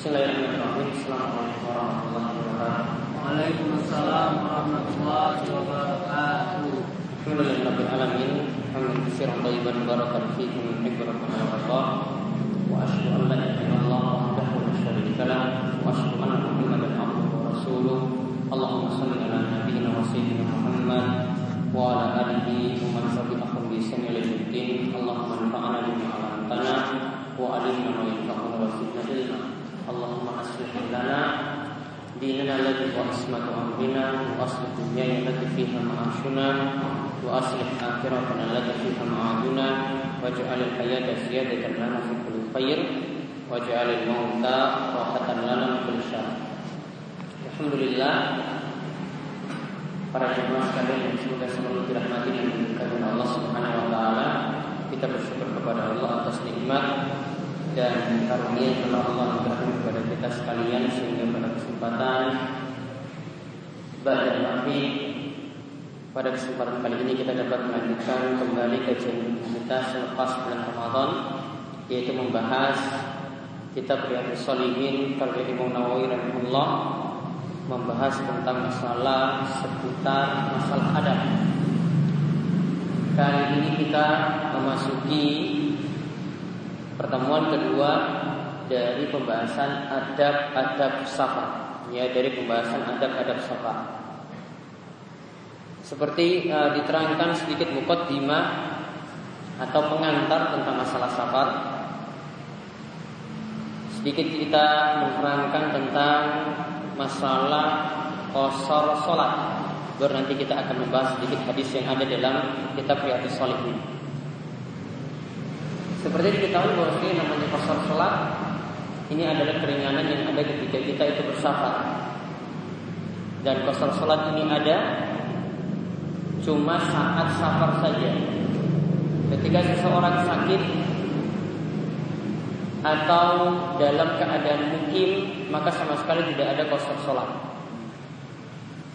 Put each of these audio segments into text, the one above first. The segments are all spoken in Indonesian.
Bismillahirrahmanirrahim. Assalamualaikum warahmatullahi wabarakatuh. Waalaikumsalam warahmatullahi wabarakatuh. Alhamdulillahirabbil alamin. Hamdan katsiran thayyiban mubarakan fihi min hibbi rabbana wa Allah. Wa asyhadu an la ilaha illallah wahdahu la syarika lah wa asyhadu anna Muhammadan abduhu wa rasuluh. Allahumma shalli ala nabiyyina wa sayyidina Muhammad wa ala alihi wa man tabi'ahum bi ihsan ila yaumil Allahumma anfa'na bima 'allamtana wa 'allimna ma yanfa'una wa zidna ilma. Allahumma aslih lana ديننا الذي هو عصمة أمرنا وأصلح دنيانا التي فيها معاشنا وأصلح آخرتنا التي فيها معادنا واجعل الحياة زيادة لنا في كل خير واجعل الموت راحة لنا من كل شر Alhamdulillah para jemaah sekalian yang semoga selalu dirahmati dan diberkati oleh Allah Subhanahu wa taala. Kita bersyukur kepada Allah atas nikmat dan karunia telah Allah berikan kepada kita sekalian sehingga pada kesempatan Ba'da Maghrib pada kesempatan kali ini kita dapat melanjutkan kembali kajian kita selepas bulan Ramadan yaitu membahas kitab Riyadhus Shalihin karya Imam Nawawi rahimahullah membahas tentang masalah seputar masalah adab. Kali ini kita memasuki pertemuan kedua dari pembahasan adab-adab safar. Ya dari pembahasan adab-adab safar. Seperti uh, diterangkan sedikit mukaddimah atau pengantar tentang masalah safar. Sedikit kita menerangkan tentang masalah kosor solat baru nanti kita akan membahas sedikit hadis yang ada dalam kitab Riyadhus Shalihin. Seperti diketahui ini namanya kosor sholat ini adalah keringanan yang ada ketika kita itu bersafar. Dan kosor sholat ini ada cuma saat safar saja. Ketika seseorang sakit atau dalam keadaan mukim maka sama sekali tidak ada kosor sholat.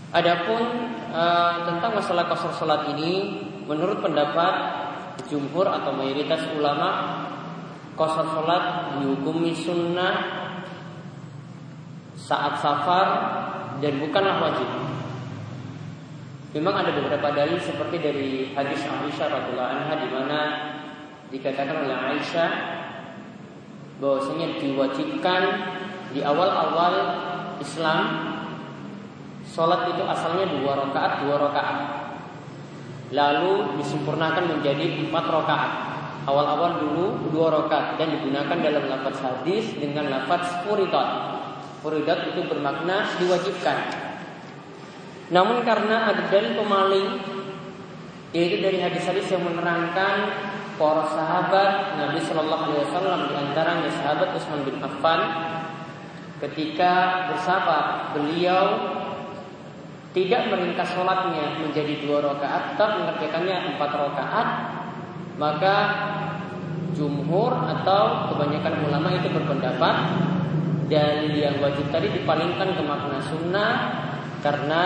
Adapun e, tentang masalah kosor sholat ini, menurut pendapat jumhur atau mayoritas ulama kosor sholat dihukumi sunnah saat safar dan bukanlah wajib. Memang ada beberapa dalil seperti dari hadis Aisyah radhiallahu anha di mana dikatakan oleh Aisyah bahwasanya diwajibkan di awal-awal Islam sholat itu asalnya dua rakaat dua rakaat lalu disempurnakan menjadi empat rakaat. Awal-awal dulu dua rakaat dan digunakan dalam lafaz hadis dengan lafaz furidat. Furidat itu bermakna diwajibkan. Namun karena ada dalil pemaling yaitu dari hadis-hadis yang menerangkan para sahabat Nabi Shallallahu Alaihi Wasallam di antaranya sahabat Utsman bin Affan ketika bersafar beliau tidak meringkas sholatnya menjadi dua rakaat, tetap mengerjakannya empat rakaat, maka jumhur atau kebanyakan ulama itu berpendapat dalil yang wajib tadi dipalingkan ke makna sunnah karena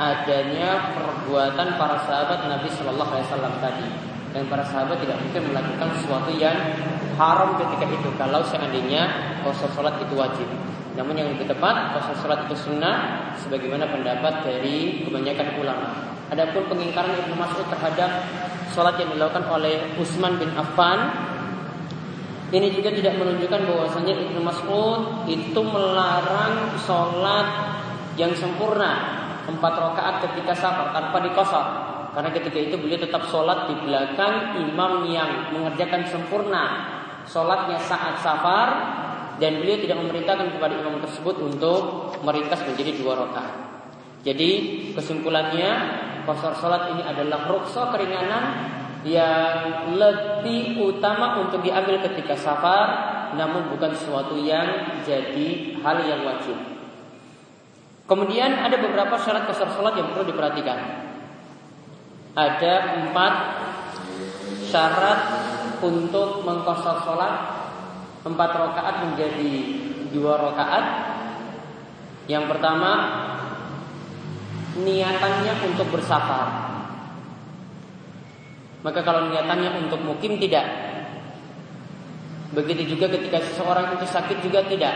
adanya perbuatan para sahabat Nabi Shallallahu Alaihi Wasallam tadi dan para sahabat tidak mungkin melakukan sesuatu yang haram ketika itu kalau seandainya puasa sholat itu wajib. Namun yang lebih tepat puasa sholat itu sunnah sebagaimana pendapat dari kebanyakan ulama. Adapun pengingkaran Ibnu Mas'ud terhadap sholat yang dilakukan oleh Utsman bin Affan ini juga tidak menunjukkan bahwasanya Ibnu Mas'ud itu melarang sholat yang sempurna empat rakaat ketika safar tanpa dikosor. Karena ketika itu beliau tetap sholat di belakang imam yang mengerjakan sempurna sholatnya saat safar dan beliau tidak memerintahkan kepada imam tersebut untuk meringkas menjadi dua rakaat. Jadi kesimpulannya kosor sholat ini adalah rukso keringanan yang lebih utama untuk diambil ketika safar, namun bukan sesuatu yang jadi hal yang wajib. Kemudian ada beberapa syarat kosor sholat yang perlu diperhatikan. Ada empat syarat untuk mengkosor sholat empat rakaat menjadi dua rakaat. Yang pertama niatannya untuk bersafar. Maka kalau niatannya untuk mukim tidak. Begitu juga ketika seseorang itu sakit juga tidak.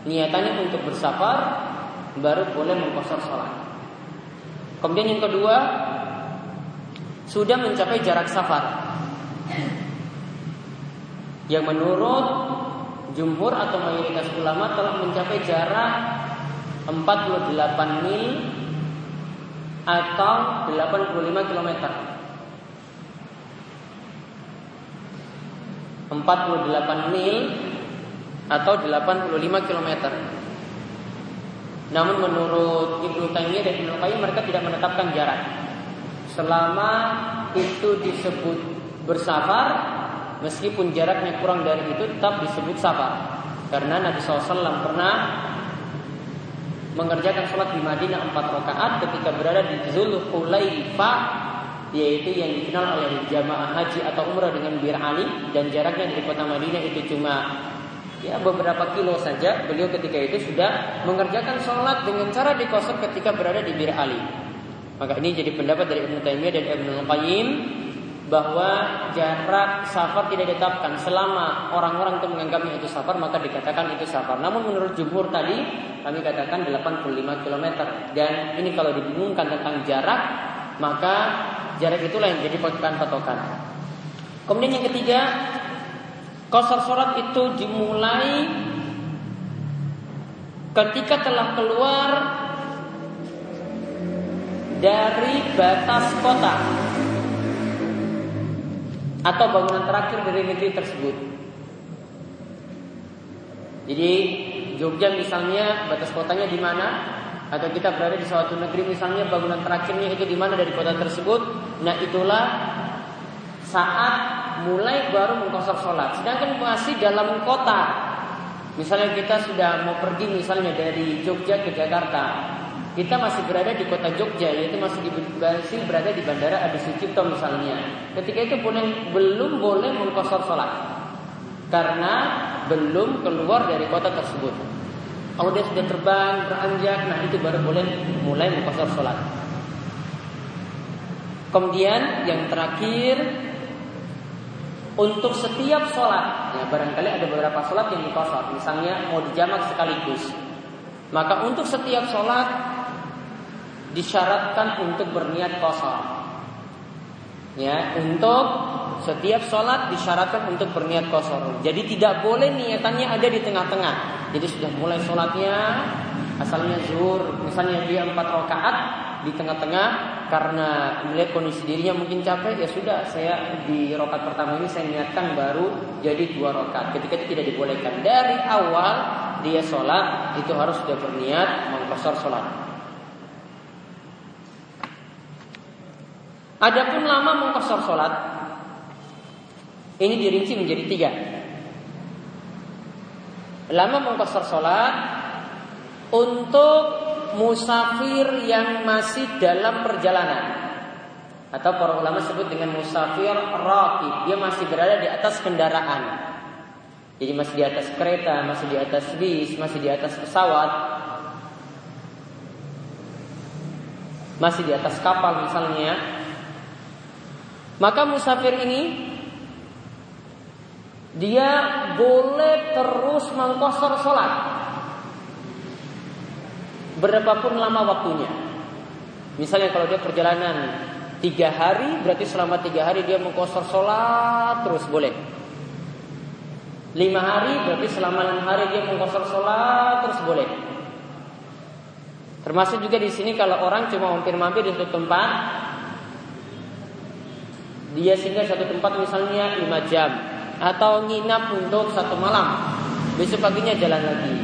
niatannya untuk bersafar baru boleh mengkosor sholat. Kemudian yang kedua sudah mencapai jarak safar yang menurut jumhur atau mayoritas ulama telah mencapai jarak 48 mil atau 85 km. 48 mil atau 85 km. Namun menurut Ibnu Taimiyah dan Ibnu Qayyim mereka tidak menetapkan jarak. Selama itu disebut bersafar, meskipun jaraknya kurang dari itu tetap disebut safar. Karena Nabi SAW pernah mengerjakan sholat di Madinah empat rakaat ketika berada di Zulhulaifah yaitu yang dikenal oleh jamaah haji atau umrah dengan Bir Ali dan jaraknya dari kota Madinah itu cuma ya beberapa kilo saja beliau ketika itu sudah mengerjakan sholat dengan cara dikosor ketika berada di Bir Ali. Maka ini jadi pendapat dari Ibnu Taimiyah dan Ibnu Qayyim bahwa jarak safar tidak ditetapkan selama orang-orang itu menganggapnya itu safar maka dikatakan itu safar. Namun menurut jumhur tadi kami katakan 85 km dan ini kalau dibingungkan tentang jarak maka jarak itulah yang jadi patokan-patokan. Kemudian yang ketiga Kosor sholat itu dimulai ketika telah keluar dari batas kota atau bangunan terakhir dari negeri tersebut. Jadi Jogja misalnya batas kotanya di mana? Atau kita berada di suatu negeri misalnya bangunan terakhirnya itu di mana dari kota tersebut? Nah itulah saat mulai baru mengkosor sholat. Sedangkan masih dalam kota, misalnya kita sudah mau pergi misalnya dari Jogja ke Jakarta, kita masih berada di kota Jogja, yaitu masih, di, masih berada di Bandara Adi Sucipto misalnya. Ketika itu boleh, belum boleh mengkosor sholat, karena belum keluar dari kota tersebut. Kalau dia sudah terbang, beranjak, nah itu baru boleh mulai mengkosor sholat. Kemudian yang terakhir untuk setiap sholat, ya barangkali ada beberapa sholat yang dikosor, misalnya mau dijamak sekaligus. Maka untuk setiap sholat disyaratkan untuk berniat kosor. Ya, untuk setiap sholat disyaratkan untuk berniat kosor. Jadi tidak boleh niatannya ada di tengah-tengah. Jadi sudah mulai sholatnya asalnya zuhur, misalnya dia empat rakaat, di tengah-tengah karena melihat kondisi dirinya mungkin capek ya sudah saya di rokat pertama ini saya niatkan baru jadi dua rokat ketika itu tidak dibolehkan dari awal dia sholat itu harus sudah berniat mengkosor sholat Adapun lama mengkosor sholat ini dirinci menjadi tiga. Lama mengkosor sholat untuk musafir yang masih dalam perjalanan. Atau para ulama sebut dengan musafir rakib dia masih berada di atas kendaraan. Jadi masih di atas kereta masih di atas bis masih di atas pesawat. Masih di atas kapal misalnya maka musafir ini dia boleh terus mengkosor sholat berapapun lama waktunya. Misalnya kalau dia perjalanan tiga hari, berarti selama tiga hari dia mengkosor sholat terus boleh. Lima hari berarti selama enam hari dia mengkosor sholat terus boleh. Termasuk juga di sini kalau orang cuma mampir-mampir di satu tempat, dia singgah satu tempat misalnya lima jam atau nginap untuk satu malam, besok paginya jalan lagi.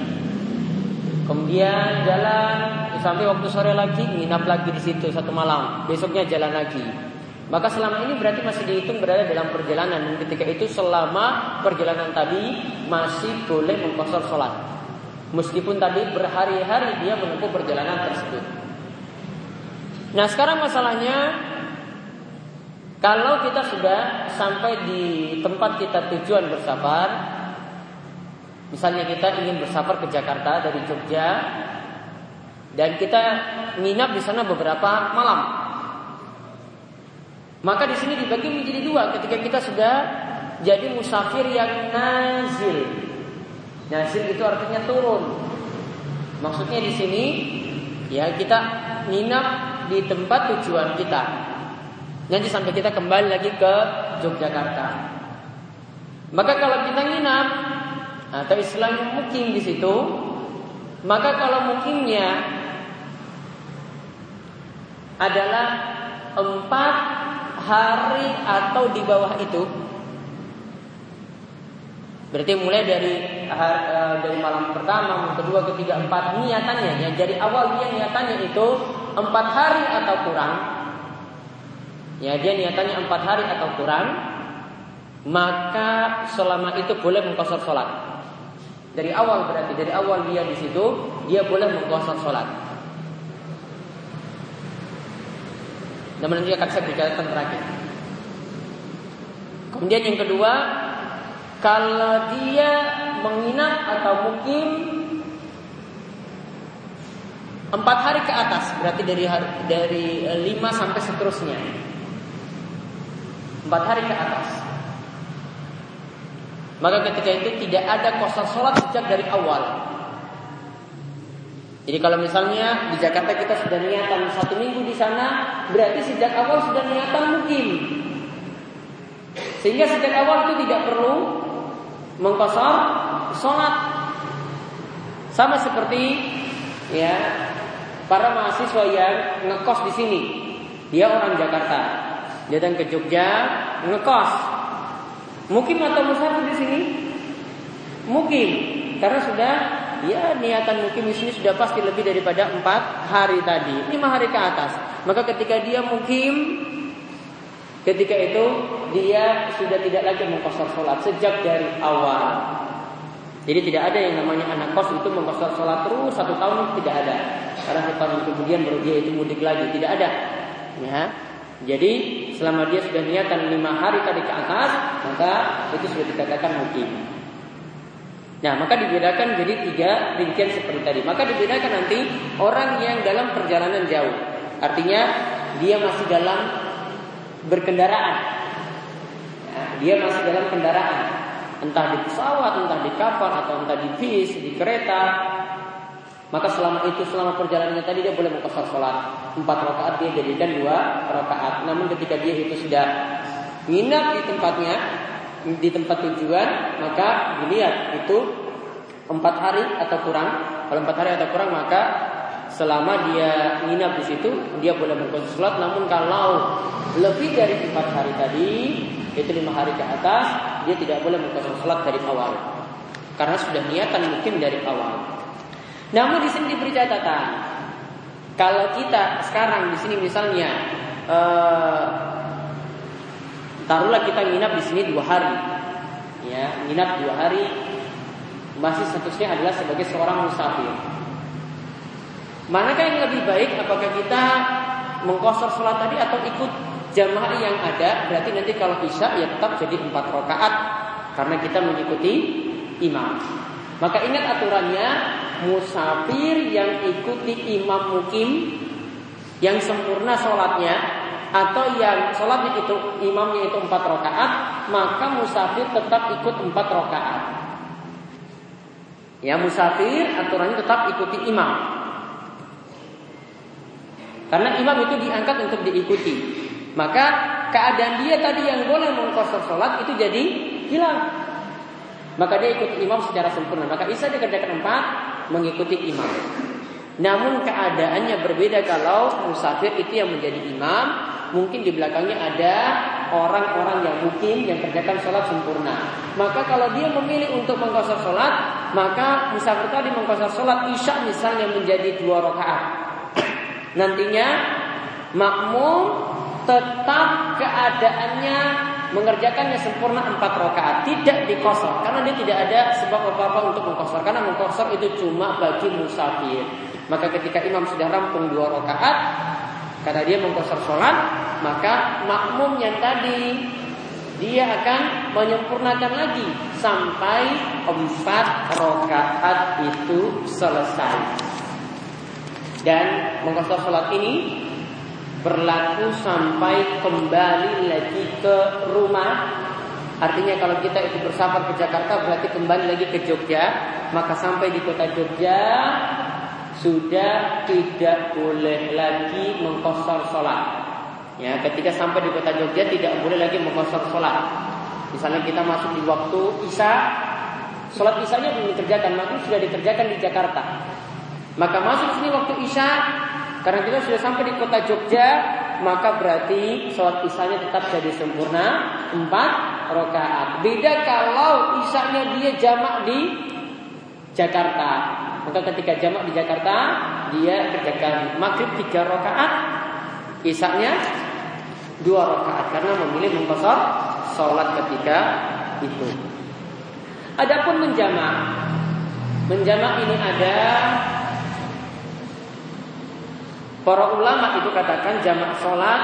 Kemudian jalan sampai waktu sore lagi nginap lagi di situ satu malam. Besoknya jalan lagi. Maka selama ini berarti masih dihitung berada dalam perjalanan dan ketika itu selama perjalanan tadi masih boleh mengkosor sholat. Meskipun tadi berhari-hari dia menempuh perjalanan tersebut. Nah sekarang masalahnya kalau kita sudah sampai di tempat kita tujuan bersafar Misalnya kita ingin bersafar ke Jakarta dari Jogja dan kita nginap di sana beberapa malam. Maka di sini dibagi menjadi dua ketika kita sudah jadi musafir yang nazil. Nazil itu artinya turun. Maksudnya di sini ya kita nginap di tempat tujuan kita. Nanti sampai kita kembali lagi ke Yogyakarta. Maka kalau kita nginap atau istilahnya mukim di situ, maka kalau mukimnya adalah empat hari atau di bawah itu, Berarti mulai dari uh, dari malam pertama, kedua, ketiga, empat niatannya ya. Jadi awal dia niatannya itu empat hari atau kurang. Ya dia niatannya empat hari atau kurang. Maka selama itu boleh mengkosor sholat. Dari awal berarti dari awal dia di situ dia boleh mengkosor sholat. Namun nanti akan saya bicarakan terakhir. Kemudian yang kedua kalau dia menginap atau mukim empat hari ke atas, berarti dari dari eh, lima sampai seterusnya. Empat hari ke atas. Maka ketika itu tidak ada kosong sholat sejak dari awal. Jadi kalau misalnya di Jakarta kita sudah niatan satu minggu di sana, berarti sejak awal sudah niatan mukim. Sehingga sejak awal itu tidak perlu mengkosor sholat sama seperti ya para mahasiswa yang ngekos di sini dia orang Jakarta datang ke Jogja ngekos mungkin atau musafir di sini mungkin karena sudah ya niatan mungkin di sini sudah pasti lebih daripada empat hari tadi lima hari ke atas maka ketika dia mungkin Ketika itu dia sudah tidak lagi mengkosor sholat sejak dari awal. Jadi tidak ada yang namanya anak kos itu mengkosor sholat terus satu tahun tidak ada. Karena satu tahun kemudian baru dia itu mudik lagi tidak ada. Ya. Jadi selama dia sudah niatan lima hari tadi ke atas maka itu sudah dikatakan mukim. Nah maka dibedakan jadi tiga rincian seperti tadi. Maka dibedakan nanti orang yang dalam perjalanan jauh. Artinya dia masih dalam berkendaraan. Ya, dia masih dalam kendaraan, entah di pesawat, entah di kapal, atau entah di bis, di kereta. Maka selama itu, selama perjalanannya tadi dia boleh mengkosor sholat empat rakaat dia jadikan dua rakaat. Namun ketika dia itu sudah nginap di tempatnya, di tempat tujuan, maka dilihat itu empat hari atau kurang. Kalau empat hari atau kurang maka selama dia nginap di situ dia boleh berpuasa sholat namun kalau lebih dari empat hari tadi itu lima hari ke atas dia tidak boleh berpuasa sholat dari awal karena sudah niatan mungkin dari awal namun di sini diberi catatan kalau kita sekarang di sini misalnya eh, taruhlah kita nginap di sini dua hari ya nginap dua hari masih statusnya adalah sebagai seorang musafir Manakah yang lebih baik? Apakah kita mengkosor sholat tadi atau ikut jamaah yang ada? Berarti nanti kalau isya ya tetap jadi empat rakaat karena kita mengikuti imam. Maka ingat aturannya musafir yang ikuti imam mukim yang sempurna sholatnya atau yang sholatnya itu imamnya itu empat rakaat maka musafir tetap ikut empat rakaat. Ya musafir aturannya tetap ikuti imam. Karena imam itu diangkat untuk diikuti. Maka keadaan dia tadi yang boleh mengkosor sholat itu jadi hilang. Maka dia ikut imam secara sempurna. Maka bisa dikerjakan empat mengikuti imam. Namun keadaannya berbeda kalau musafir itu yang menjadi imam. Mungkin di belakangnya ada orang-orang yang mungkin yang kerjakan sholat sempurna. Maka kalau dia memilih untuk mengkosor sholat, maka musafir tadi mengkosor sholat isya misalnya menjadi dua rakaat nantinya makmum tetap keadaannya mengerjakannya sempurna empat rakaat tidak dikosor karena dia tidak ada sebab apa-apa untuk mengkosor karena mengkosor itu cuma bagi musafir maka ketika imam sudah rampung dua rakaat karena dia mengkosor sholat maka makmum yang tadi dia akan menyempurnakan lagi sampai empat rakaat itu selesai. Dan mengkosor sholat ini berlaku sampai kembali lagi ke rumah. Artinya kalau kita itu bersafar ke Jakarta berarti kembali lagi ke Jogja. Maka sampai di kota Jogja sudah tidak boleh lagi mengkosor sholat. Ya, ketika sampai di kota Jogja tidak boleh lagi mengkosor sholat. Misalnya kita masuk di waktu isya, sholat isanya belum dikerjakan, maka sudah dikerjakan di Jakarta. Maka masuk sini waktu isya, karena kita sudah sampai di kota Jogja, maka berarti sholat isanya tetap jadi sempurna empat rakaat. Beda kalau isanya dia jamak di Jakarta. Maka ketika jamak di Jakarta, dia kerjakan maghrib tiga rakaat, isanya dua rakaat karena memilih mengkosor sholat ketika itu. Adapun menjamak, menjamak ini ada Para ulama itu katakan jamak sholat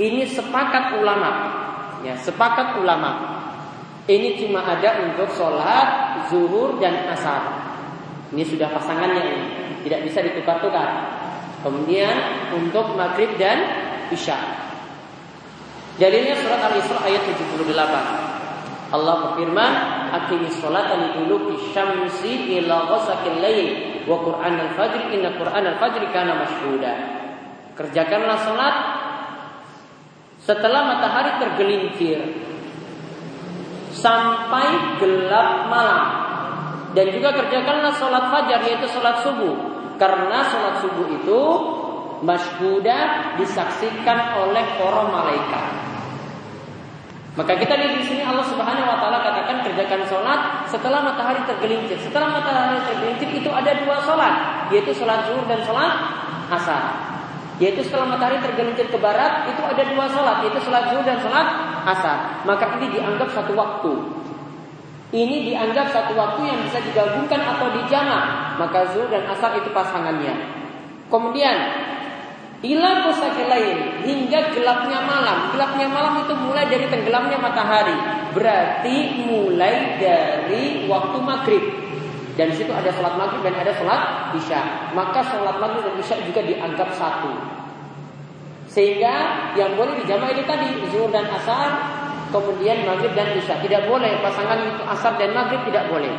ini sepakat ulama, ya sepakat ulama. Ini cuma ada untuk sholat zuhur dan asar. Ini sudah pasangannya ini, tidak bisa ditukar-tukar. Kemudian untuk maghrib dan isya. Jadinya surat Al-Isra ayat 78. Allah berfirman, "Aqimis sholata liduluki syamsi ila ghasaqil lail wa Qur'an al-fajr inna Qur'an al-fajr kana mashhuda." Kerjakanlah salat setelah matahari tergelincir sampai gelap malam dan juga kerjakanlah salat fajar yaitu salat subuh karena salat subuh itu masyhuda disaksikan oleh para malaikat. Maka kita lihat di sini Allah Subhanahu wa taala katakan kerjakan sholat setelah matahari tergelincir. Setelah matahari tergelincir itu ada dua sholat, yaitu sholat zuhur dan sholat asar. Yaitu setelah matahari tergelincir ke barat itu ada dua sholat, yaitu sholat zuhur dan sholat asar. Maka ini dianggap satu waktu. Ini dianggap satu waktu yang bisa digabungkan atau dijamak. Maka zuhur dan asar itu pasangannya. Kemudian Ila lain hingga gelapnya malam. Gelapnya malam itu mulai dari tenggelamnya matahari. Berarti mulai dari waktu maghrib. Dan di situ ada sholat maghrib dan ada sholat isya. Maka sholat maghrib dan isya juga dianggap satu. Sehingga yang boleh dijamak itu tadi zuhur dan asar, kemudian maghrib dan isya. Tidak boleh pasangan itu asar dan maghrib tidak boleh.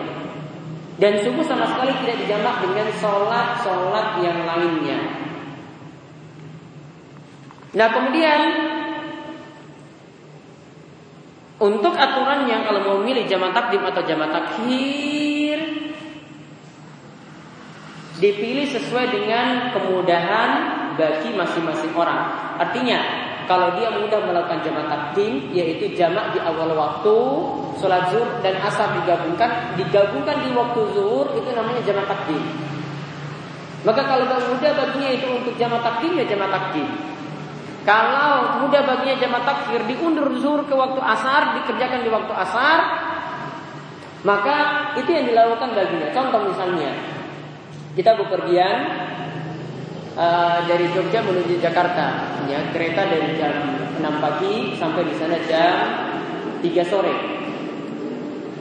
Dan subuh sama sekali tidak dijamak dengan sholat-sholat yang lainnya. Nah kemudian untuk aturan yang kalau mau memilih jamaah takdim atau jamaah takhir dipilih sesuai dengan kemudahan bagi masing-masing orang. Artinya kalau dia mudah melakukan jamaah takdim yaitu jamak di awal waktu sholat zuhur dan asar digabungkan digabungkan di waktu zuhur itu namanya jamaah takdim. Maka kalau mudah baginya itu untuk jamaah takdim ya jamaah takdim. Kalau mudah baginya jamaah takfir diundur zuhur ke waktu asar, dikerjakan di waktu asar, maka itu yang dilakukan baginya. Contoh misalnya, kita bepergian uh, dari Jogja menuju Jakarta, ya kereta dari jam 6 pagi sampai di sana jam 3 sore.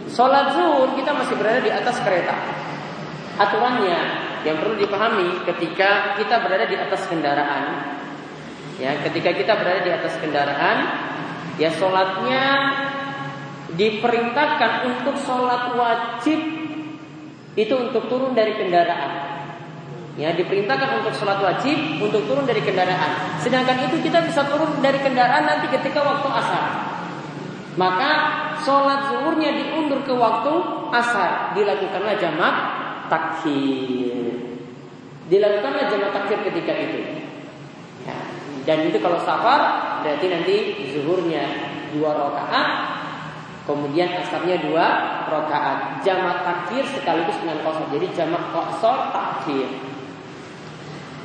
Sholat zuhur kita masih berada di atas kereta. Aturannya yang perlu dipahami ketika kita berada di atas kendaraan Ya, ketika kita berada di atas kendaraan, ya sholatnya diperintahkan untuk sholat wajib itu untuk turun dari kendaraan. Ya, diperintahkan untuk sholat wajib untuk turun dari kendaraan. Sedangkan itu kita bisa turun dari kendaraan nanti ketika waktu asar. Maka sholat zuhurnya diundur ke waktu asar. Dilakukanlah jamak takhir. Dilakukanlah jamak takhir ketika itu. Dan itu kalau safar berarti nanti zuhurnya dua rakaat, kemudian asarnya dua rakaat. Jamak takhir sekaligus dengan kosor. Jadi jamak kosor takhir.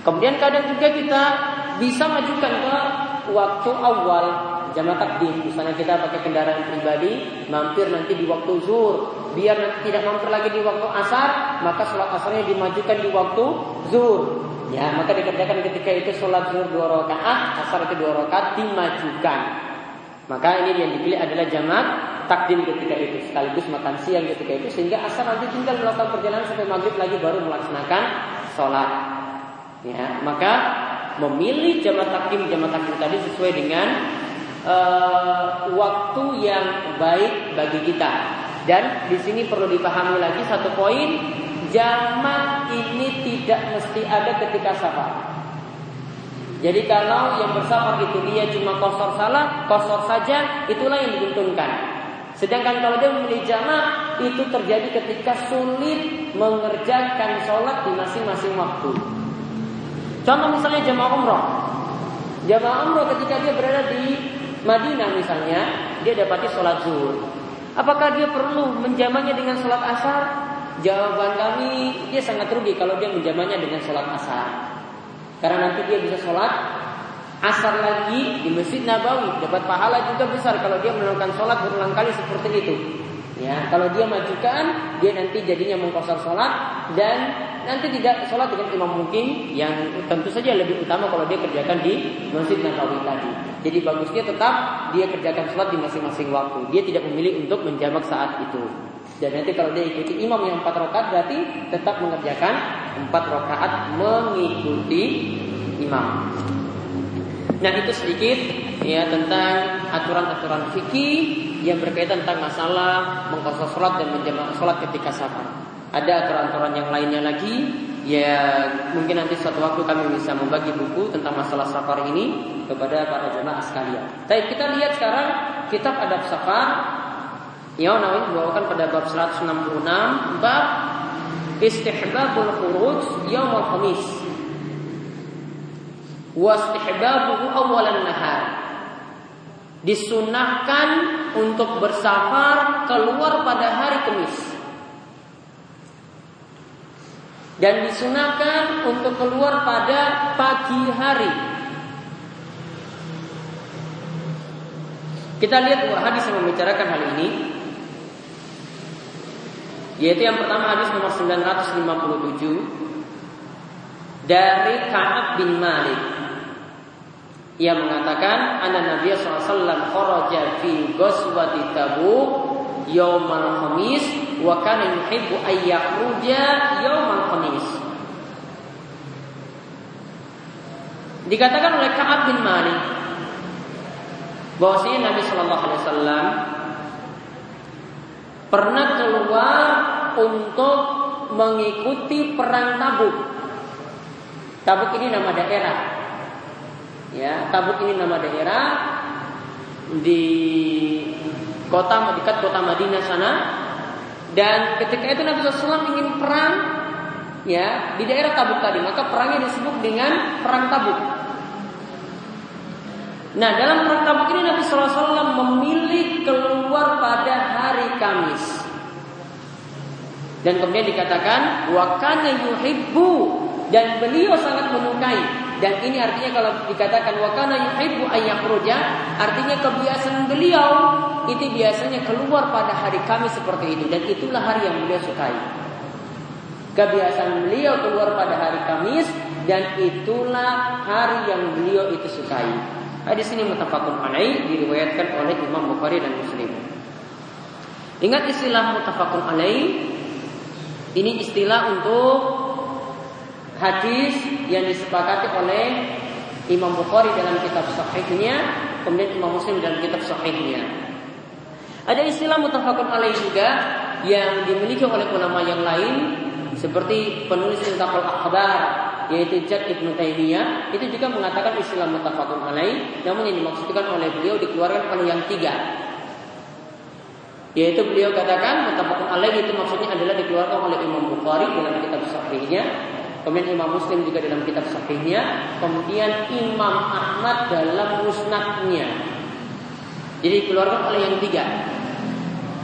Kemudian kadang juga kita bisa majukan ke waktu awal jamak takdim. Misalnya kita pakai kendaraan pribadi, mampir nanti di waktu zuhur. Biar nanti tidak mampir lagi di waktu asar, maka sholat asarnya dimajukan di waktu zuhur. Ya, maka dikerjakan ketika itu sholat zuhur dua rakaat, asar itu dua rakaat dimajukan. Maka ini yang dipilih adalah jamak takdim ketika itu sekaligus makan siang ketika itu sehingga asar nanti tinggal melakukan perjalanan sampai maghrib lagi baru melaksanakan sholat. Ya, maka memilih jamak takdim jamak takdim tadi sesuai dengan uh, waktu yang baik bagi kita. Dan di sini perlu dipahami lagi satu poin jamak ini tidak mesti ada ketika safar. Jadi kalau yang bersafar itu dia cuma kosor salah, kosor saja, itulah yang diuntungkan. Sedangkan kalau dia memilih jamak itu terjadi ketika sulit mengerjakan sholat di masing-masing waktu. Contoh misalnya jamaah umroh. Jamaah umroh ketika dia berada di Madinah misalnya, dia dapati sholat zuhur. Apakah dia perlu menjamannya dengan sholat asar? Jawaban kami, dia sangat rugi kalau dia menjamannya dengan sholat asar. Karena nanti dia bisa sholat asar lagi di Masjid Nabawi. Dapat pahala juga besar kalau dia melakukan sholat berulang kali seperti itu. Ya, kalau dia majukan, dia nanti jadinya mengkosor sholat dan nanti tidak sholat dengan imam mungkin yang tentu saja lebih utama kalau dia kerjakan di Masjid Nabawi tadi. Jadi bagusnya tetap dia kerjakan sholat di masing-masing waktu. Dia tidak memilih untuk menjamak saat itu. Dan nanti kalau dia ikuti imam yang empat rakaat berarti tetap mengerjakan empat rakaat mengikuti imam. Nah itu sedikit ya tentang aturan-aturan fikih yang berkaitan tentang masalah mengkosor sholat dan menjamak sholat ketika safar. Ada aturan-aturan yang lainnya lagi ya mungkin nanti suatu waktu kami bisa membagi buku tentang masalah safar ini kepada para jemaah sekalian. Tapi kita lihat sekarang kitab adab safar yang Nawawi membawakan pada bab 166 bab istihbabul khuruj yaumul khamis wa istihbabuhu awalan nahar disunahkan untuk bersafar keluar pada hari Kamis. Dan disunahkan untuk keluar pada pagi hari. Kita lihat dua hadis yang membicarakan hal ini. Yaitu yang pertama hadis nomor 957 dari Ka'ab bin Malik ia mengatakan anna Nabi SAW kharaja fi ghazwati Tabuk yaumal khamis wa kana yuhibbu ay yakhruja yaumal khamis. Dikatakan oleh Ka'ab bin Malik bahwasanya Nabi Shallallahu Alaihi Wasallam pernah keluar untuk mengikuti perang Tabuk. Tabuk ini nama daerah Ya, Tabuk ini nama daerah di kota dekat kota Madinah sana. Dan ketika itu Nabi SAW ingin perang ya di daerah Tabuk tadi, maka perangnya disebut dengan perang Tabuk. Nah dalam Tabuk ini Nabi SAW memilih keluar pada hari Kamis. Dan kemudian dikatakan wakana yuhibbu dan beliau sangat menyukai dan ini artinya kalau dikatakan wakana yuhibbu ayyakhruja, artinya kebiasaan beliau itu biasanya keluar pada hari Kamis seperti itu dan itulah hari yang beliau sukai. Kebiasaan beliau keluar pada hari Kamis dan itulah hari yang beliau itu sukai. Hadis ini mutafakun alaih diriwayatkan oleh Imam Bukhari dan Muslim. Ingat istilah mutafakun alaih ini istilah untuk hadis yang disepakati oleh Imam Bukhari dalam kitab sahihnya, kemudian Imam Muslim dalam kitab sahihnya. Ada istilah mutafakun alaih juga yang dimiliki oleh ulama yang lain seperti penulis Kitabul Akhbar yaitu Jad Ibn Taimiyah itu juga mengatakan istilah mutafakun alaih namun yang dimaksudkan oleh beliau dikeluarkan oleh yang tiga yaitu beliau katakan mutafakun alaih itu maksudnya adalah dikeluarkan oleh Imam Bukhari dalam kitab sahihnya Kemudian Imam Muslim juga dalam kitab sahihnya, kemudian Imam Ahmad dalam musnadnya. Jadi keluarkan oleh yang tiga.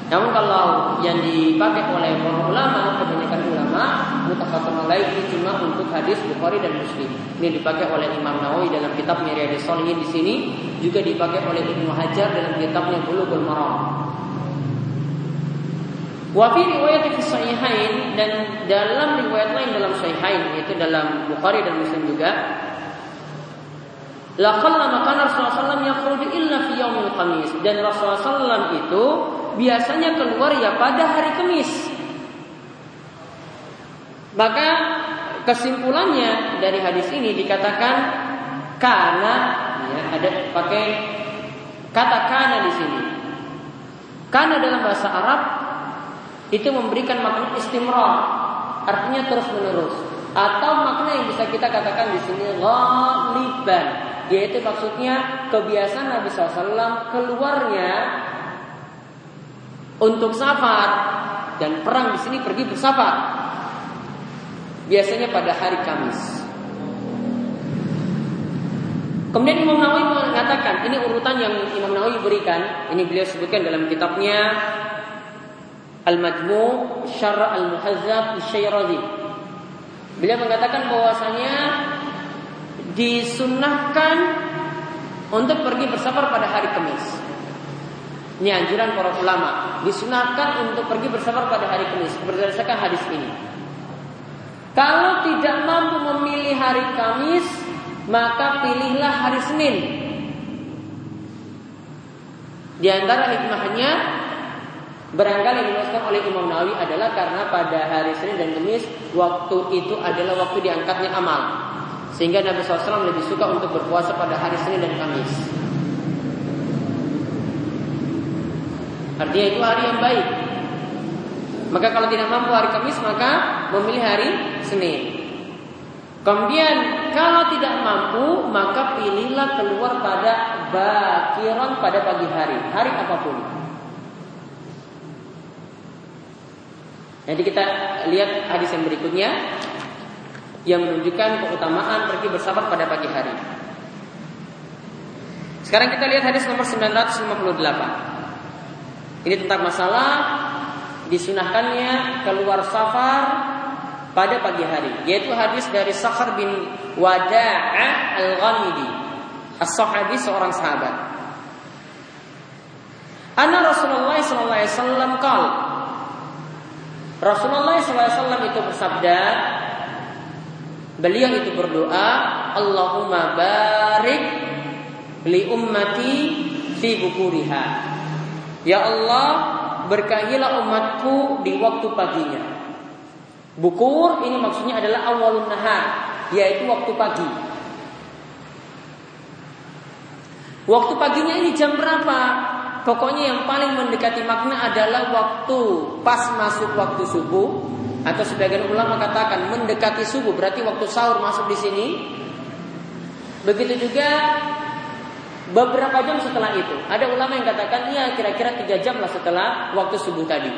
Namun kalau yang dipakai oleh para ulama, kebanyakan ulama, mutafakun alaih ini cuma untuk hadis Bukhari dan Muslim. Ini dipakai oleh Imam Nawawi dalam kitab Riyadhus Shalihin di sini, juga dipakai oleh Ibnu Hajar dalam kitabnya Bulughul Maram. Riwayat fi sahihain dan dalam riwayat lain dalam sahihain yaitu dalam Bukhari dan Muslim juga La khalla makana Rasulullah SAW yakhruju illa fi yaumil khamis dan Rasulullah SAW itu biasanya keluar ya pada hari Kamis. Maka kesimpulannya dari hadis ini dikatakan karena ya, ada pakai kata karena di sini. Karena dalam bahasa Arab itu memberikan makna istimrar artinya terus menerus. Atau makna yang bisa kita katakan di sini ghaliban, yaitu maksudnya kebiasaan Nabi SAW keluarnya untuk safar dan perang di sini pergi bersafar. Biasanya pada hari Kamis. Kemudian Imam Nawawi mengatakan, ini urutan yang Imam Nawawi berikan, ini beliau sebutkan dalam kitabnya Al-Majmu' Syarah Al-Muhazzab Syairazi. Beliau mengatakan bahwasanya disunahkan untuk pergi bersafar pada hari Kamis. Ini anjuran para ulama. Disunahkan untuk pergi bersafar pada hari Kamis berdasarkan hadis ini. Kalau tidak mampu memilih hari Kamis, maka pilihlah hari Senin. Di antara hikmahnya barangkali dimaksudkan oleh Imam Nawawi adalah karena pada hari Senin dan Kamis waktu itu adalah waktu diangkatnya amal. Sehingga Nabi SAW lebih suka untuk berpuasa pada hari Senin dan Kamis. Artinya itu hari yang baik. Maka kalau tidak mampu hari Kamis maka memilih hari Senin. Kemudian kalau tidak mampu maka pilihlah keluar pada bakiran pada pagi hari, hari apa pun. Jadi kita lihat hadis yang berikutnya yang menunjukkan keutamaan pergi bersabar pada pagi hari. Sekarang kita lihat hadis nomor 958. Ini tentang masalah disunahkannya keluar safar pada pagi hari yaitu hadis dari Sakhar bin Wada'a Al-Ghamidi As-Sahabi seorang sahabat Anna Rasulullah sallallahu alaihi wasallam kal Rasulullah SAW itu bersabda Beliau itu berdoa Allahumma barik Li ummati Fi bukuriha Ya Allah Berkahilah umatku di waktu paginya Bukur ini maksudnya adalah awalun nahar, yaitu waktu pagi. Waktu paginya ini jam berapa? Pokoknya yang paling mendekati makna adalah waktu pas masuk waktu subuh atau sebagian ulama katakan mendekati subuh berarti waktu sahur masuk di sini. Begitu juga beberapa jam setelah itu. Ada ulama yang katakan ya kira-kira tiga jam lah setelah waktu subuh tadi.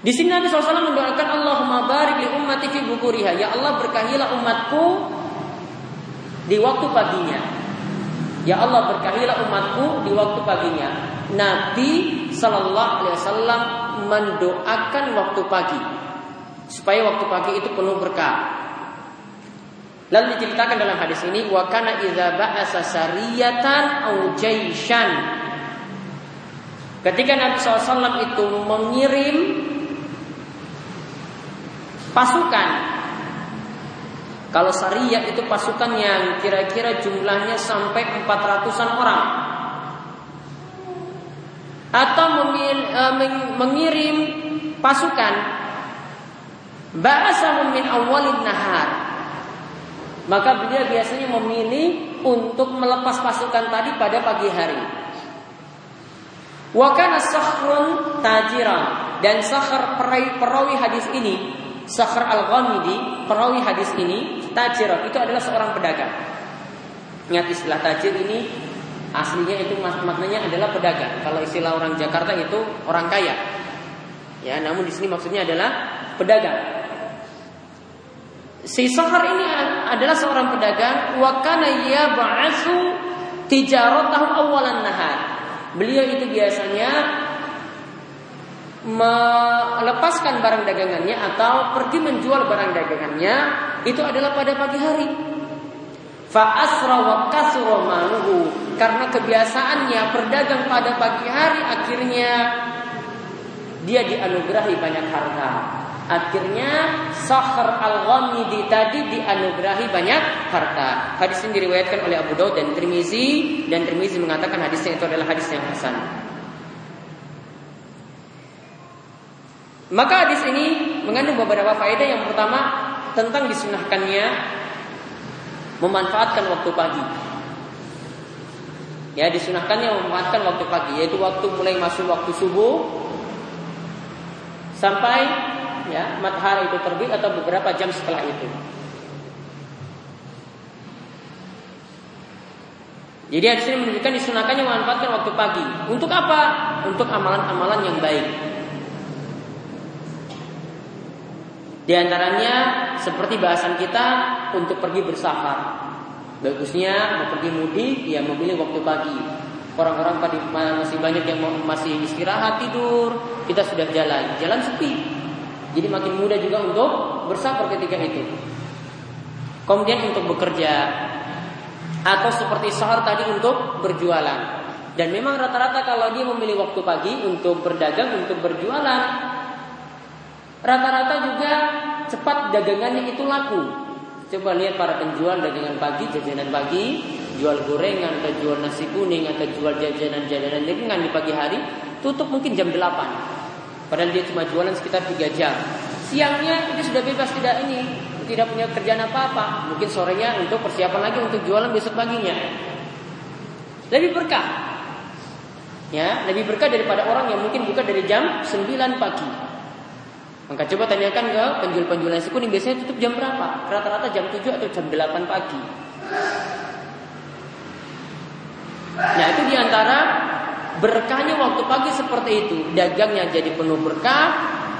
Di sini Nabi SAW mendoakan Allahumma barik li ummati fi bukuriha. Ya Allah berkahilah umatku di waktu paginya. Ya Allah berkahilah umatku di waktu paginya. Nabi Sallallahu Alaihi Wasallam mendoakan waktu pagi supaya waktu pagi itu penuh berkah. Lalu diceritakan dalam hadis ini wa kana idza ba'asa sariyatan au jaishan. Ketika Nabi SAW itu mengirim pasukan. Kalau Sariyah itu pasukan yang kira-kira jumlahnya sampai 400-an orang. Atau e, mengirim pasukan bahasa min awalin nahar. Maka beliau biasanya memilih untuk melepas pasukan tadi pada pagi hari. Wakana sakhrun tajiran dan sakhar perawi hadis ini Sakhar al-Ghamidi, perawi hadis ini, tajir itu adalah seorang pedagang. Ingat istilah tajir ini aslinya itu maknanya adalah pedagang. Kalau istilah orang Jakarta itu orang kaya. Ya, namun di sini maksudnya adalah pedagang. Si Sakhar ini adalah seorang pedagang wa kana yab'asu tijaratahu awalan nahar. Beliau itu biasanya melepaskan barang dagangannya atau pergi menjual barang dagangannya itu adalah pada pagi hari. Fa wa karena kebiasaannya berdagang pada pagi hari akhirnya dia dianugerahi banyak harta. Akhirnya Sakhar al-Ghamidi tadi dianugerahi banyak harta. Hadis ini diriwayatkan oleh Abu Daud dan Tirmizi dan Tirmizi mengatakan hadisnya itu adalah hadis yang hasan. Maka hadis ini mengandung beberapa faedah. Yang pertama tentang disunahkannya memanfaatkan waktu pagi. Ya, disunahkannya memanfaatkan waktu pagi, yaitu waktu mulai masuk waktu subuh sampai ya matahari itu terbit atau beberapa jam setelah itu. Jadi di sini menunjukkan disunahkannya memanfaatkan waktu pagi. Untuk apa? Untuk amalan-amalan yang baik. Di antaranya seperti bahasan kita untuk pergi bersafar. Bagusnya mau pergi mudik ya memilih waktu pagi. Orang-orang masih banyak yang masih istirahat tidur, kita sudah jalan, jalan sepi. Jadi makin mudah juga untuk bersafar ketika itu. Kemudian untuk bekerja, atau seperti sahur tadi untuk berjualan. Dan memang rata-rata kalau dia memilih waktu pagi untuk berdagang, untuk berjualan, rata-rata juga cepat dagangannya itu laku. Coba lihat para penjual dagangan pagi, jajanan pagi, jual gorengan, atau jual nasi kuning, atau jual jajanan-jajanan dagangan di pagi hari, tutup mungkin jam 8. Padahal dia cuma jualan sekitar 3 jam. Siangnya dia sudah bebas tidak ini, tidak punya kerjaan apa-apa, mungkin sorenya untuk persiapan lagi untuk jualan besok paginya. Lebih berkah. Ya, lebih berkah daripada orang yang mungkin buka dari jam 9 pagi. Maka coba tanyakan ke penjual-penjual nasi kuning biasanya tutup jam berapa? Rata-rata jam 7 atau jam 8 pagi. Nah itu di antara berkahnya waktu pagi seperti itu. Dagangnya jadi penuh berkah,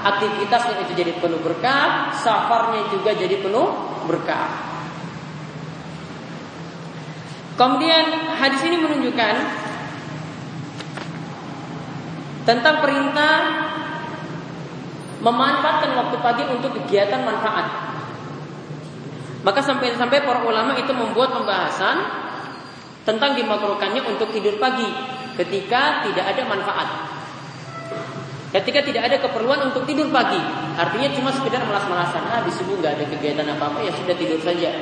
aktivitasnya itu jadi penuh berkah, safarnya juga jadi penuh berkah. Kemudian hadis ini menunjukkan tentang perintah memanfaatkan waktu pagi untuk kegiatan manfaat. Maka sampai-sampai para ulama itu membuat pembahasan tentang dimakruhkannya untuk tidur pagi ketika tidak ada manfaat. Ketika tidak ada keperluan untuk tidur pagi, artinya cuma sekedar melas-malasan. Ah, di subuh nggak ada kegiatan apa-apa, ya sudah tidur saja.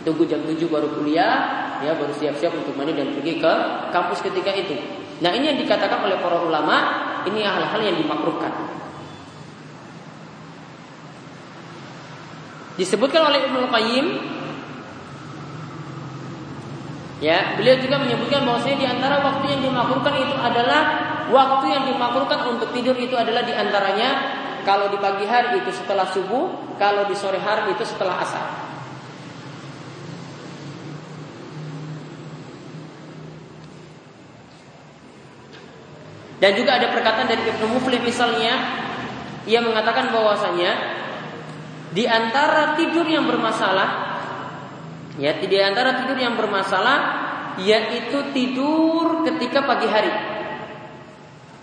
Tunggu jam 7 baru kuliah, ya baru siap-siap untuk mandi dan pergi ke kampus ketika itu. Nah, ini yang dikatakan oleh para ulama, ini hal-hal yang dimakruhkan. Disebutkan oleh Ibnu Qayyim Ya, beliau juga menyebutkan bahwasanya di antara waktu yang dimakruhkan itu adalah Waktu yang dimakruhkan untuk tidur itu adalah di antaranya kalau di pagi hari itu setelah subuh, kalau di sore hari itu setelah asar. Dan juga ada perkataan dari Ibnu Muflih misalnya, ia mengatakan bahwasanya di antara tidur yang bermasalah, ya di antara tidur yang bermasalah, yaitu tidur ketika pagi hari.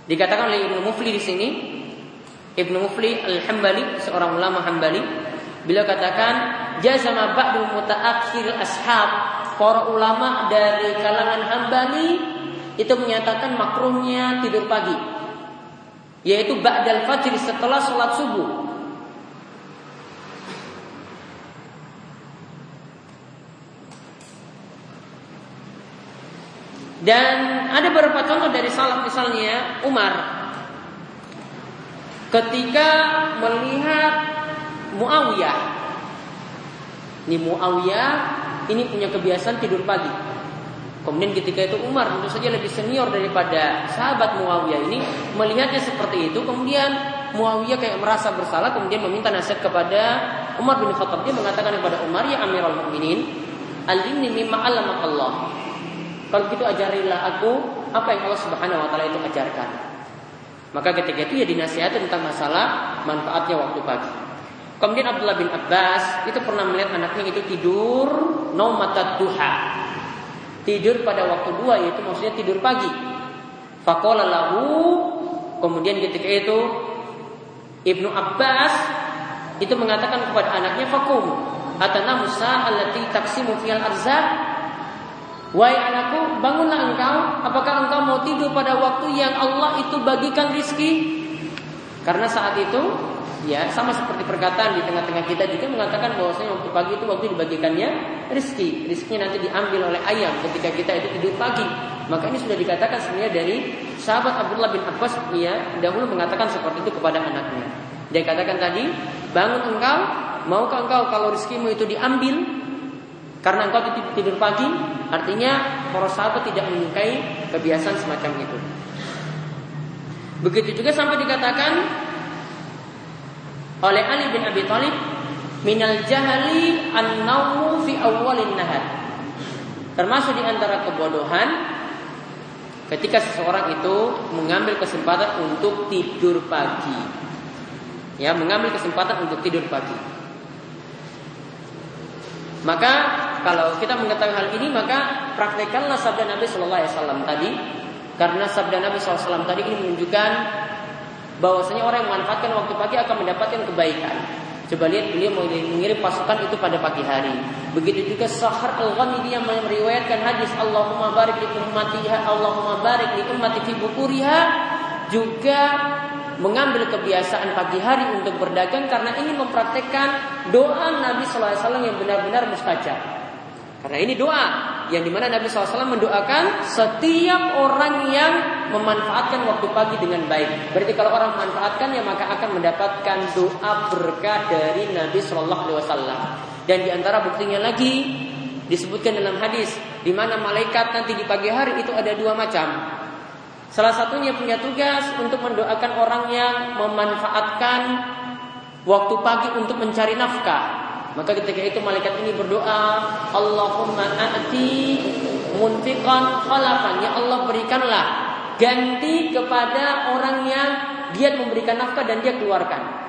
Dikatakan oleh Ibnu Mufli di sini, Ibnu Mufli Al-Hambali, seorang ulama Hambali, beliau katakan jazama ba'du mutaakhir ashab, para ulama dari kalangan Hambali itu menyatakan makruhnya tidur pagi. Yaitu ba'dal fajr setelah sholat subuh. Dan ada beberapa contoh dari salaf misalnya Umar ketika melihat Muawiyah. Ini Muawiyah ini punya kebiasaan tidur pagi. Kemudian ketika itu Umar tentu saja lebih senior daripada sahabat Muawiyah ini melihatnya seperti itu. Kemudian Muawiyah kayak merasa bersalah kemudian meminta nasihat kepada Umar bin Khattab. Dia mengatakan kepada Umar ya Amirul Mukminin, alimni mimma Allah. Kalau begitu ajarilah aku apa yang Allah Subhanahu wa taala itu ajarkan. Maka ketika itu ya dinasihati tentang masalah manfaatnya waktu pagi. Kemudian Abdullah bin Abbas itu pernah melihat anaknya itu tidur naumatat duha. Tidur pada waktu dua yaitu maksudnya tidur pagi. Faqala lahu kemudian ketika itu Ibnu Abbas itu mengatakan kepada anaknya fakum atana Musa allati taksimu fil arzaq Wahai anakku, bangunlah engkau. Apakah engkau mau tidur pada waktu yang Allah itu bagikan rizki? Karena saat itu, ya sama seperti perkataan di tengah-tengah kita juga mengatakan bahwasanya waktu pagi itu waktu dibagikannya rizki. Rizkinya nanti diambil oleh ayam ketika kita itu tidur pagi. Maka ini sudah dikatakan sebenarnya dari sahabat Abdullah bin Abbas ya dahulu mengatakan seperti itu kepada anaknya. Dia katakan tadi, bangun engkau, maukah engkau kalau rizkimu itu diambil karena engkau tidur pagi, artinya para sahabat tidak menyukai kebiasaan semacam itu. Begitu juga sampai dikatakan oleh Ali bin Abi Thalib minal jahali an-naumu fi awwalin nahar. Termasuk di antara kebodohan ketika seseorang itu mengambil kesempatan untuk tidur pagi. Ya, mengambil kesempatan untuk tidur pagi. Maka kalau kita mengetahui hal ini maka praktekkanlah sabda Nabi Shallallahu Alaihi Wasallam tadi karena sabda Nabi SAW tadi ini menunjukkan bahwasanya orang yang memanfaatkan waktu pagi akan mendapatkan kebaikan. Coba lihat beliau mengirim pasukan itu pada pagi hari. Begitu juga Sahar Al-Ghamidi yang meriwayatkan hadis Allahumma barik li ummatiha Allahumma barik li ummati fi bukuriha juga mengambil kebiasaan pagi hari untuk berdagang karena ingin mempraktekkan doa Nabi SAW yang benar-benar mustajab. Karena ini doa yang di mana Nabi SAW mendoakan setiap orang yang memanfaatkan waktu pagi dengan baik. Berarti kalau orang memanfaatkan ya maka akan mendapatkan doa berkah dari Nabi Shallallahu Alaihi Wasallam. Dan di antara buktinya lagi disebutkan dalam hadis di mana malaikat nanti di pagi hari itu ada dua macam. Salah satunya punya tugas untuk mendoakan orang yang memanfaatkan waktu pagi untuk mencari nafkah maka ketika itu malaikat ini berdoa, Allahumma a'ti munfiqan khalafan. Ya Allah berikanlah ganti kepada orang yang dia memberikan nafkah dan dia keluarkan.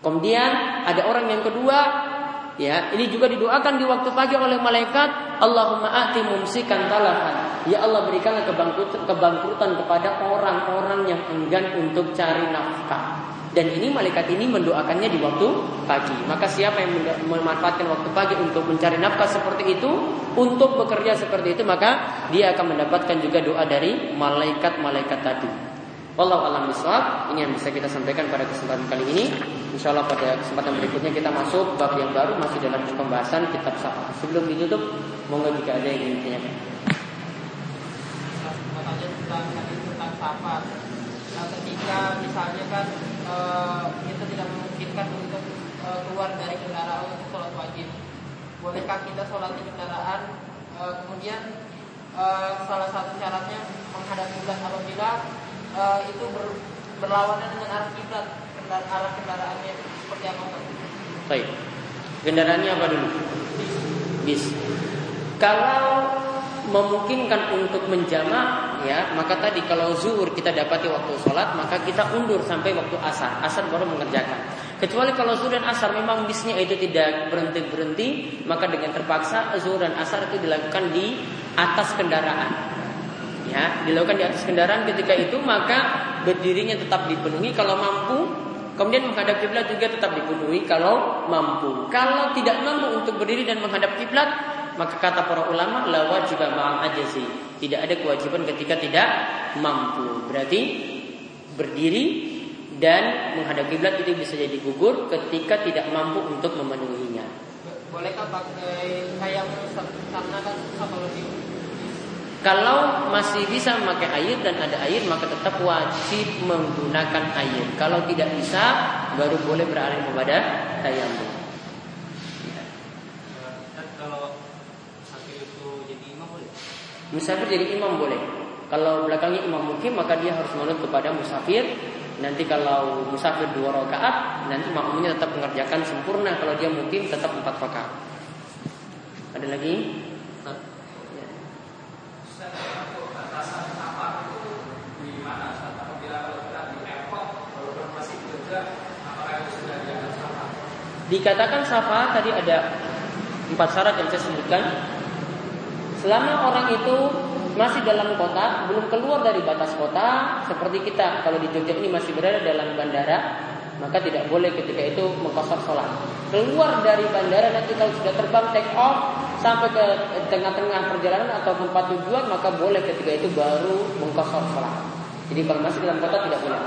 Kemudian ada orang yang kedua, ya ini juga didoakan di waktu pagi oleh malaikat, Allahumma a'ti mumsikan talafan. Ya Allah berikanlah kebangkrutan kepada orang-orang yang enggan untuk cari nafkah. Dan ini malaikat ini mendoakannya di waktu pagi. Maka siapa yang memanfaatkan waktu pagi untuk mencari nafkah seperti itu, untuk bekerja seperti itu, maka dia akan mendapatkan juga doa dari malaikat-malaikat tadi. Wallahu alam bisawab. Ini yang bisa kita sampaikan pada kesempatan kali ini. Insya Allah pada kesempatan berikutnya kita masuk bab yang baru masih dalam pembahasan kitab Safa. Sebelum ditutup, monggo jika ada yang ingin ditanyakan. tentang tentang Safa. Nah, ketika misalnya kan uh, kita tidak memungkinkan untuk uh, keluar dari kendaraan untuk sholat wajib. Bolehkah kita sholat di kendaraan? Uh, kemudian uh, salah satu syaratnya menghadap kiblat apabila uh, itu ber, berlawanan dengan arah kiblat, arah kendaraannya seperti apa? Baik. Kendaraannya apa dulu? Bis. Kalau memungkinkan untuk menjamak ya maka tadi kalau zuhur kita dapati waktu sholat maka kita undur sampai waktu asar. Asar baru mengerjakan. Kecuali kalau zuhur dan asar memang bisnya itu tidak berhenti berhenti maka dengan terpaksa zuhur dan asar itu dilakukan di atas kendaraan. Ya dilakukan di atas kendaraan ketika itu maka berdirinya tetap dipenuhi kalau mampu. Kemudian menghadap kiblat juga tetap dipenuhi kalau mampu. Kalau tidak mampu untuk berdiri dan menghadap kiblat, maka kata para ulama la wajib ma'al ajazi. Tidak ada kewajiban ketika tidak mampu. Berarti berdiri dan menghadap kiblat itu bisa jadi gugur ketika tidak mampu untuk memenuhinya. Bolehkah pakai kayak karena kan kalau di kalau masih bisa memakai air dan ada air maka tetap wajib menggunakan air. Kalau tidak bisa baru boleh beralih kepada tayamum. Musafir jadi imam boleh. Kalau belakangnya imam mukim maka dia harus menurut kepada musafir. Nanti kalau musafir dua rakaat, nanti makmumnya tetap mengerjakan sempurna. Kalau dia mukim tetap empat rakaat. Ada lagi? Dikatakan safa tadi ada empat syarat yang saya sebutkan Selama orang itu masih dalam kota, belum keluar dari batas kota, seperti kita kalau di Jogja ini masih berada dalam bandara, maka tidak boleh ketika itu mengkosor sholat. Keluar dari bandara nanti kalau sudah terbang take off sampai ke tengah-tengah perjalanan atau tempat tujuan, maka boleh ketika itu baru mengkosor sholat. Jadi kalau masih dalam kota tidak boleh.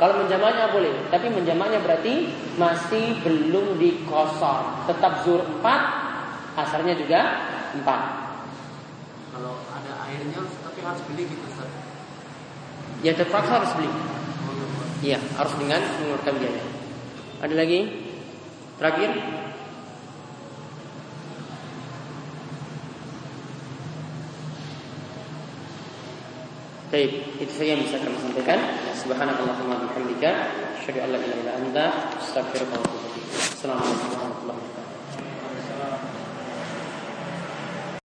Kalau menjamaknya boleh, tapi menjamaknya berarti masih belum dikosor. Tetap zuhur 4, asarnya juga empat. Kalau ada airnya tapi harus beli gitu Ustaz. Ya terpaksa harus beli. Iya, harus dengan mengeluarkan biaya. Ada lagi? Terakhir? Baik, itu saja yang bisa kami sampaikan. Subhanakallahumma bihamdika asyhadu an la ilaha illa anta astaghfiruka wa atubu ilaik.